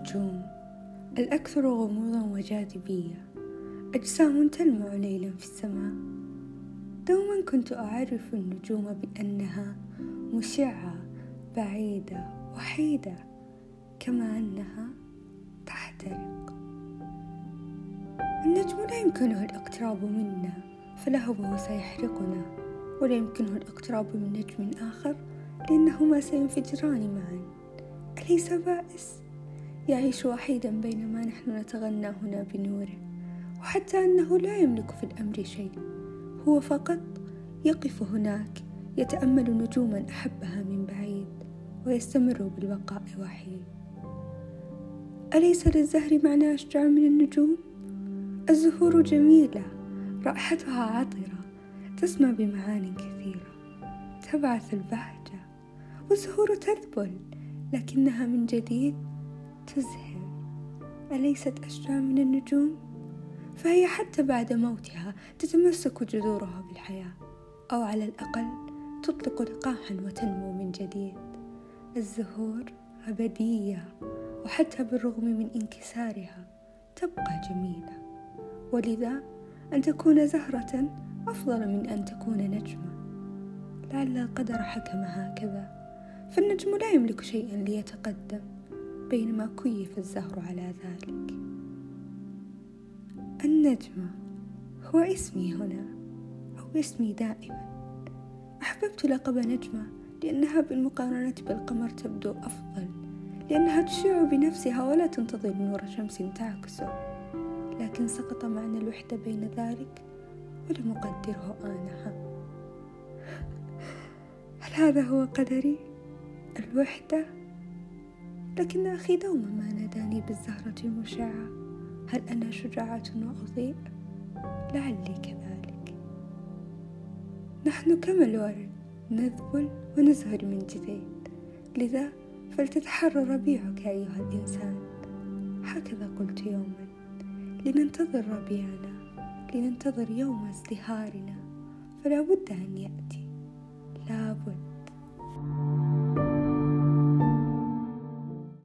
النجوم الأكثر غموضا وجاذبية. أجسام تلمع ليلا في السماء. دوما كنت أعرف النجوم بأنها مشعة بعيدة وحيدة كما أنها تحترق. النجم لا يمكنه الاقتراب منا فلهبه سيحرقنا ولا يمكنه الاقتراب من نجم آخر لأنهما سينفجران معا. أليس بائس؟ يعيش وحيدا بينما نحن نتغنى هنا بنوره وحتى أنه لا يملك في الأمر شيء هو فقط يقف هناك يتأمل نجوما أحبها من بعيد ويستمر بالبقاء وحيد أليس للزهر معنى أشجع من النجوم؟ الزهور جميلة رائحتها عطرة تسمى بمعان كثيرة تبعث البهجة والزهور تذبل لكنها من جديد تزهر أليست أشجع من النجوم؟ فهي حتى بعد موتها تتمسك جذورها بالحياة أو على الأقل تطلق لقاحا وتنمو من جديد. الزهور أبدية وحتى بالرغم من انكسارها تبقى جميلة. ولذا أن تكون زهرة أفضل من أن تكون نجمة. لعل القدر حكم هكذا فالنجم لا يملك شيئا ليتقدم. بينما كيف الزهر على ذلك النجمة هو اسمي هنا أو اسمي دائما أحببت لقب نجمة لأنها بالمقارنة بالقمر تبدو أفضل لأنها تشع بنفسها ولا تنتظر نور شمس تعكسه لكن سقط معنى الوحدة بين ذلك ولم أقدره آنها هل هذا هو قدري؟ الوحدة؟ لكن أخي دوما ما ناداني بالزهرة المشعة. هل أنا شجاعة وأضيء؟ لعلي كذلك. نحن كما الورد نذبل ونزهر من جديد. لذا فلتتحرى ربيعك أيها الإنسان. هكذا قلت يوما. لننتظر ربيعنا لننتظر يوم ازدهارنا. فلا بد أن يأتي. لابد